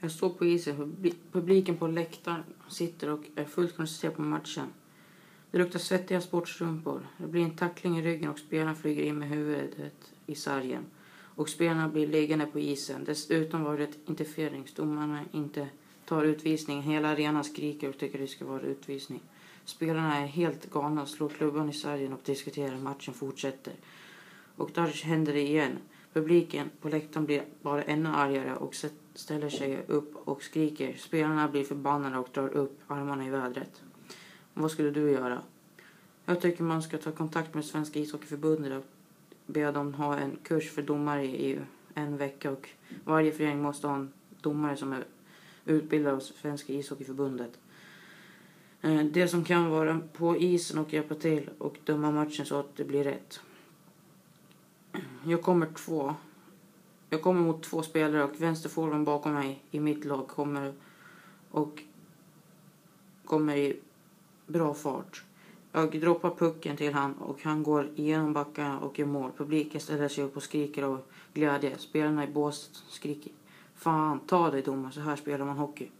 Jag står på isen. Publiken på läktaren sitter och är fullt koncentrerad på matchen. Det luktar svettiga sportstrumpor. Det blir en tackling i ryggen och spelaren flyger in med huvudet i sargen. Och spelarna blir liggande på isen. Dessutom var det interference. Domarna inte tar utvisning. Hela arenan skriker och tycker det ska vara utvisning. Spelarna är helt galna och slår klubban i sargen och diskuterar. Matchen fortsätter. Och där händer det igen. Publiken på läktaren blir bara ännu argare och ställer sig upp och skriker. Spelarna blir förbannade och drar upp armarna i vädret. Vad skulle du göra? Jag tycker man ska ta kontakt med Svenska ishockeyförbundet och be dem ha en kurs för domare i en vecka och varje förening måste ha en domare som är utbildad av Svenska ishockeyförbundet. Eh, det som kan vara på isen och hjälpa till och döma matchen så att det blir rätt. Jag kommer två. Jag kommer mot två spelare och vänsterforwarden bakom mig i mitt lag kommer och kommer i bra fart. Jag droppar pucken till han och han går igenom backarna och gör mål. Publiken ställer sig upp och skriker av glädje. Spelarna i båset skriker. Fan, ta dig domare, så här spelar man hockey.